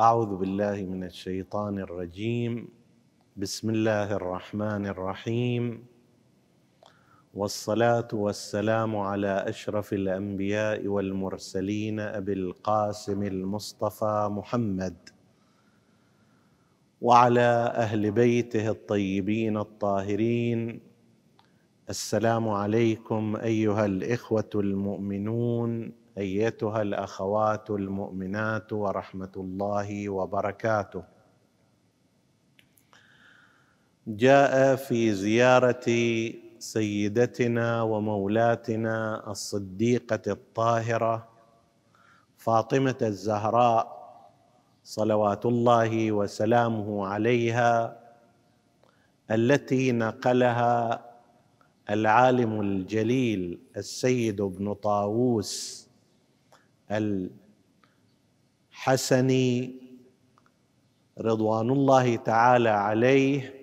أعوذ بالله من الشيطان الرجيم. بسم الله الرحمن الرحيم. والصلاة والسلام على أشرف الأنبياء والمرسلين أبي القاسم المصطفى محمد وعلى أهل بيته الطيبين الطاهرين السلام عليكم أيها الإخوة المؤمنون أيتها الأخوات المؤمنات ورحمة الله وبركاته. جاء في زيارة سيدتنا ومولاتنا الصديقة الطاهرة فاطمة الزهراء صلوات الله وسلامه عليها التي نقلها العالم الجليل السيد ابن طاووس الحسني رضوان الله تعالى عليه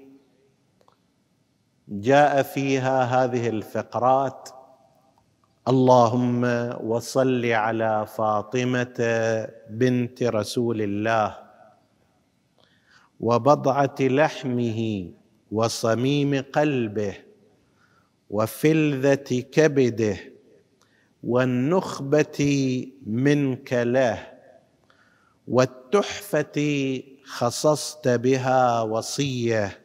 جاء فيها هذه الفقرات اللهم وصل على فاطمة بنت رسول الله وبضعة لحمه وصميم قلبه وفلذة كبده والنخبة منك له والتحفة خصصت بها وصية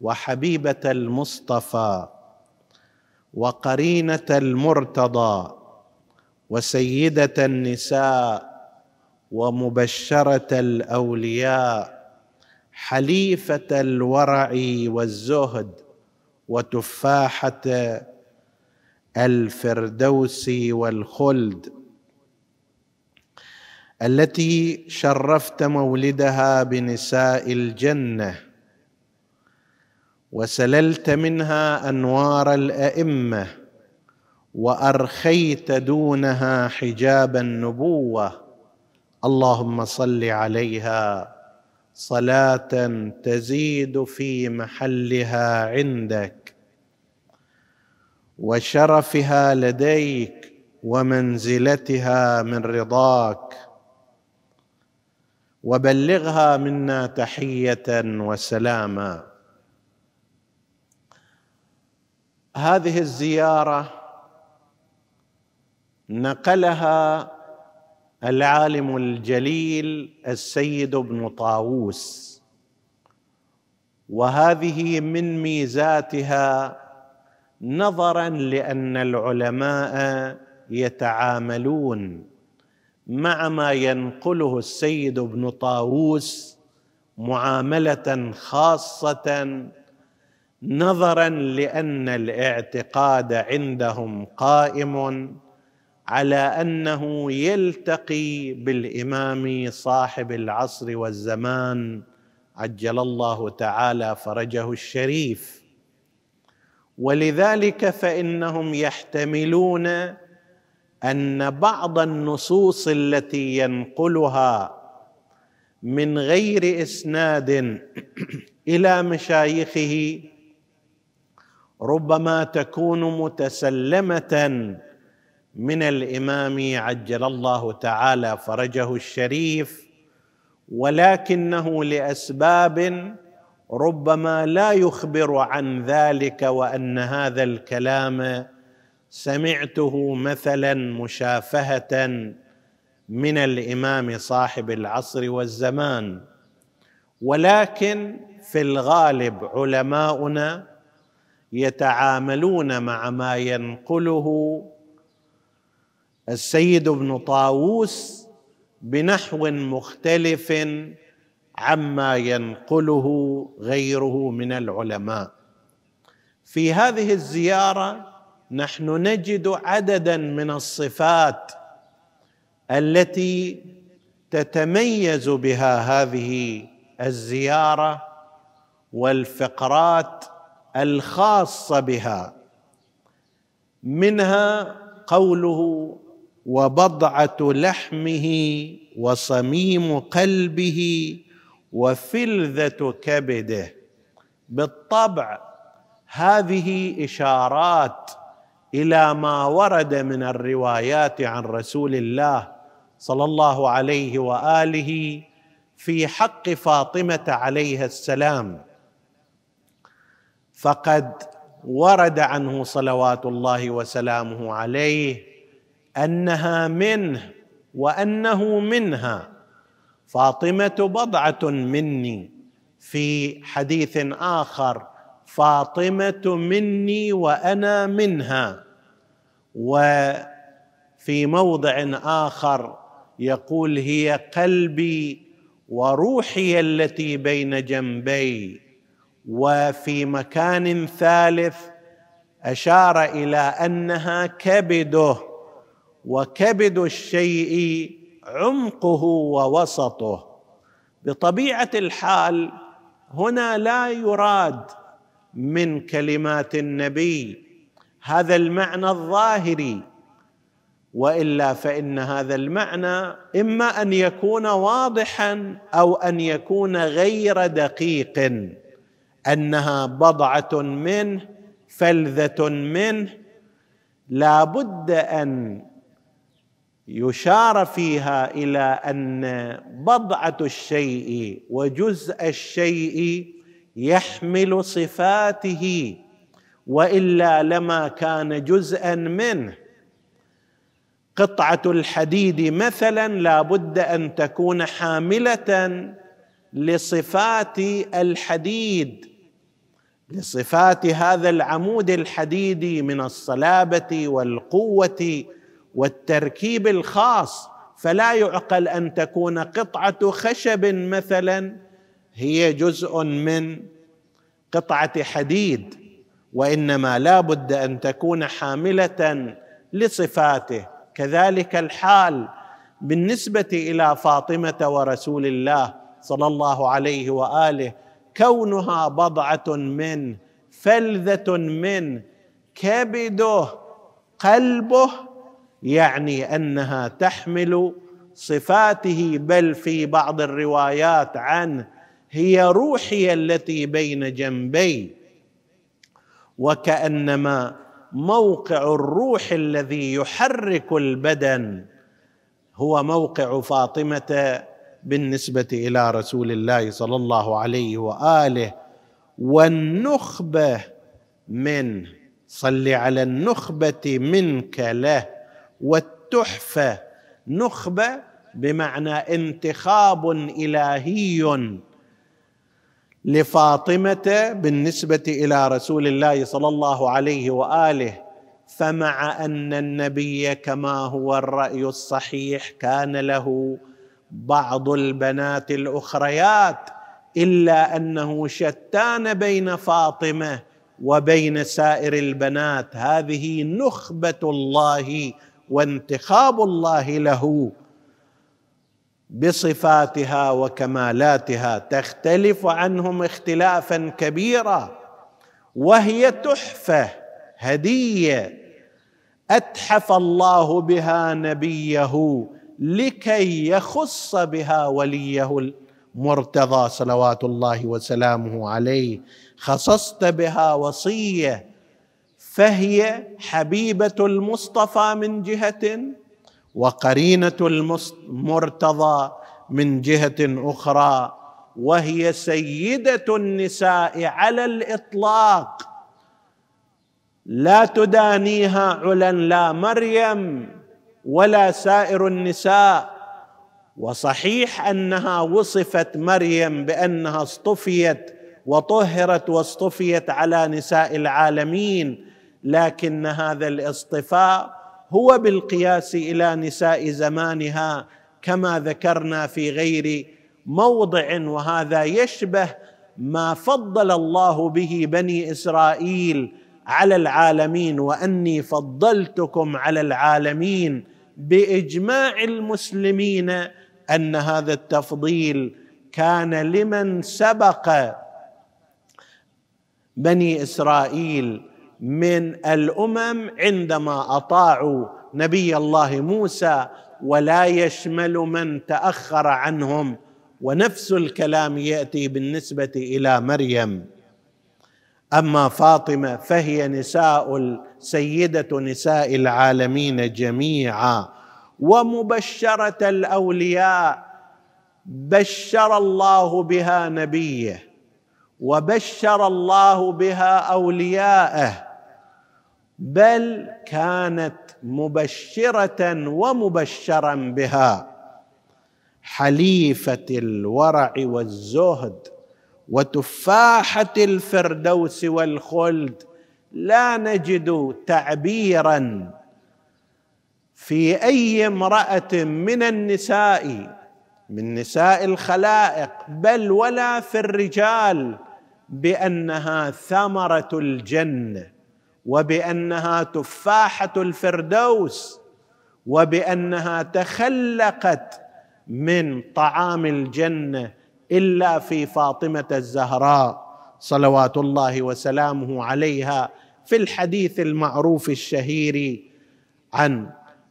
وحبيبة المصطفى وقرينة المرتضى وسيدة النساء ومبشرة الأولياء حليفة الورع والزهد وتفاحة الفردوس والخلد التي شرفت مولدها بنساء الجنة وسللت منها أنوار الأئمة وأرخيت دونها حجاب النبوة. اللهم صل عليها صلاة تزيد في محلها عندك. وشرفها لديك ومنزلتها من رضاك. وبلغها منا تحية وسلاما. هذه الزيارة نقلها العالم الجليل السيد ابن طاووس وهذه من ميزاتها نظرا لأن العلماء يتعاملون مع ما ينقله السيد ابن طاووس معاملة خاصة نظرا لأن الاعتقاد عندهم قائم على أنه يلتقي بالإمام صاحب العصر والزمان عجل الله تعالى فرجه الشريف. ولذلك فإنهم يحتملون أن بعض النصوص التي ينقلها من غير إسناد إلى مشايخه ربما تكون متسلمة من الإمام عجل الله تعالى فرجه الشريف ولكنه لأسباب ربما لا يخبر عن ذلك وأن هذا الكلام سمعته مثلا مشافهة من الإمام صاحب العصر والزمان. ولكن في الغالب علماؤنا يتعاملون مع ما ينقله السيد ابن طاووس بنحو مختلف عما ينقله غيره من العلماء. في هذه الزياره نحن نجد عددا من الصفات التي تتميز بها هذه الزياره والفقرات الخاصه بها. منها قوله وبضعه لحمه وصميم قلبه وفلذة كبده. بالطبع هذه إشارات إلى ما ورد من الروايات عن رسول الله صلى الله عليه وآله في حق فاطمة عليها السلام. فقد ورد عنه صلوات الله وسلامه عليه أنها منه وأنه منها. فاطمة بضعة مني. في حديث آخر فاطمة مني وأنا منها. وفي موضع آخر يقول هي قلبي وروحي التي بين جنبي. وفي مكان ثالث أشار إلى أنها كبده وكبد الشيء عمقه ووسطه. بطبيعة الحال هنا لا يراد من كلمات النبي هذا المعنى الظاهري وإلا فإن هذا المعنى إما أن يكون واضحا أو أن يكون غير دقيق أنها بضعة منه فلذة منه. لا بد أن يشار فيها إلى أن بضعة الشيء وجزء الشيء يحمل صفاته وإلا لما كان جزءا منه. قطعة الحديد مثلا لا بد أن تكون حاملة لصفات الحديد لصفات هذا العمود الحديدي من الصلابة والقوة والتركيب الخاص فلا يعقل أن تكون قطعة خشب مثلا هي جزء من قطعة حديد وإنما لا بد أن تكون حاملة لصفاته. كذلك الحال بالنسبة إلى فاطمة ورسول الله صلى الله عليه وآله كونها بضعة من فلذة من كبده قلبه يعني أنها تحمل صفاته بل في بعض الروايات عنه هي روحي التي بين جنبي. وكأنما موقع الروح الذي يحرك البدن هو موقع فاطمة بالنسبة إلى رسول الله صلى الله عليه وآله. والنخبة من صل على النخبة منك له. والتحفه نخبه بمعنى انتخاب إلهي لفاطمة بالنسبة إلى رسول الله صلى الله عليه وآله فمع أن النبي كما هو الرأي الصحيح كان له بعض البنات الأخريات إلا أنه شتان بين فاطمة وبين سائر البنات هذه نخبة الله وانتخاب الله له بصفاتها وكمالاتها تختلف عنهم اختلافا كبيرا وهي تحفة هدية. أتحف الله بها نبيه لكي يخص بها وليه المرتضى صلوات الله وسلامه عليه. خصصت بها وصية فهي حبيبة المصطفى من جهة وقرينة المرتضى من جهة أخرى وهي سيدة النساء على الإطلاق. لا تدانيها علا لا مريم ولا سائر النساء. وصحيح أنها وصفت مريم بأنها اصطفيت وطهرت واصطفيت على نساء العالمين لكن هذا الاصطفاء هو بالقياس إلى نساء زمانها كما ذكرنا في غير موضع وهذا يشبه ما فضل الله به بني إسرائيل على العالمين وأني فضلتكم على العالمين بإجماع المسلمين أن هذا التفضيل كان لمن سبق بني إسرائيل. من الأمم عندما أطاعوا نبي الله موسى ولا يشمل من تأخر عنهم ونفس الكلام يأتي بالنسبة إلى مريم. أما فاطمة فهي نساء سيده نساء العالمين جميعا. ومبشرة الأولياء بشر الله بها نبيه وبشر الله بها أولياءه بل كانت مبشرة ومبشرا بها. حليفة الورع والزهد وتفاحة الفردوس والخلد لا نجد تعبيرا في أي امرأة من النساء من نساء الخلائق بل ولا في الرجال بأنها ثمرة الجنة. وبأنها تفاحة الفردوس وبأنها تخلقت من طعام الجنة إلا في فاطمة الزهراء صلوات الله وسلامه عليها في الحديث المعروف الشهير عن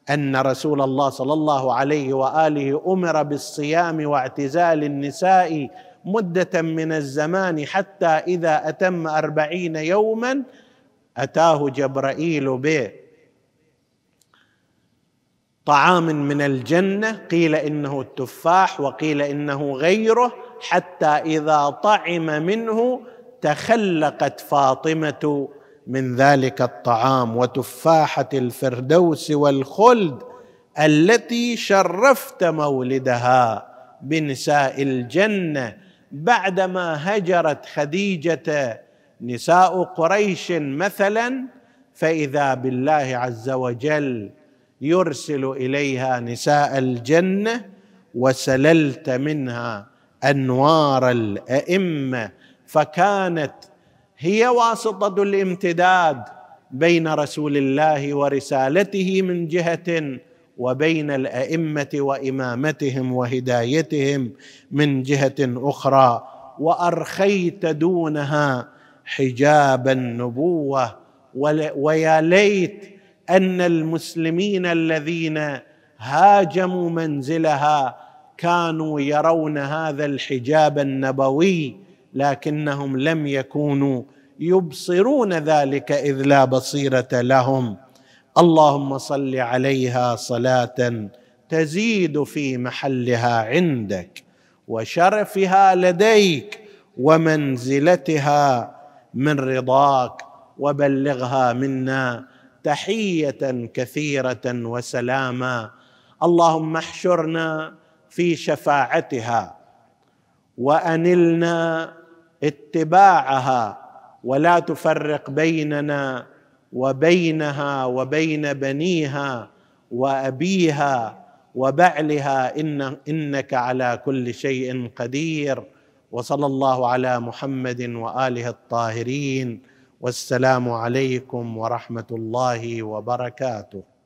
أن رسول الله صلى الله عليه وآله أمر بالصيام واعتزال النساء مدة من الزمان حتى إذا أتم أربعين يوما أتاه جبرائيل به. طعام من الجنة قيل إنه التفاح وقيل إنه غيره حتى إذا طعم منه تخلقت فاطمة من ذلك الطعام وتفاحة الفردوس والخلد التي شرفت مولدها بنساء الجنة. بعدما هجرت خديجة نساء قريش مثلا فإذا بالله عز وجل يرسل إليها نساء الجنة وسللت منها أنوار الأئمة فكانت هي واسطة الامتداد بين رسول الله ورسالته من جهة وبين الأئمة وإمامتهم وهدايتهم من جهة أخرى وأرخيت دونها حجاب النبوة ويا ليت أن المسلمين الذين هاجموا منزلها كانوا يرون هذا الحجاب النبوي لكنهم لم يكونوا يبصرون ذلك إذ لا بصيرة لهم. اللهم صل عليها صلاة تزيد في محلها عندك وشرفها لديك ومنزلتها من رضاك وبلغها منا تحية كثيرة وسلاما. اللهم احشرنا في شفاعتها وأنلنا اتباعها ولا تفرق بيننا وبينها وبين بنيها وأبيها وبعلها. إن إنك على كل شيء قدير. وصلى الله على محمد وآله الطاهرين والسلام عليكم ورحمة الله وبركاته.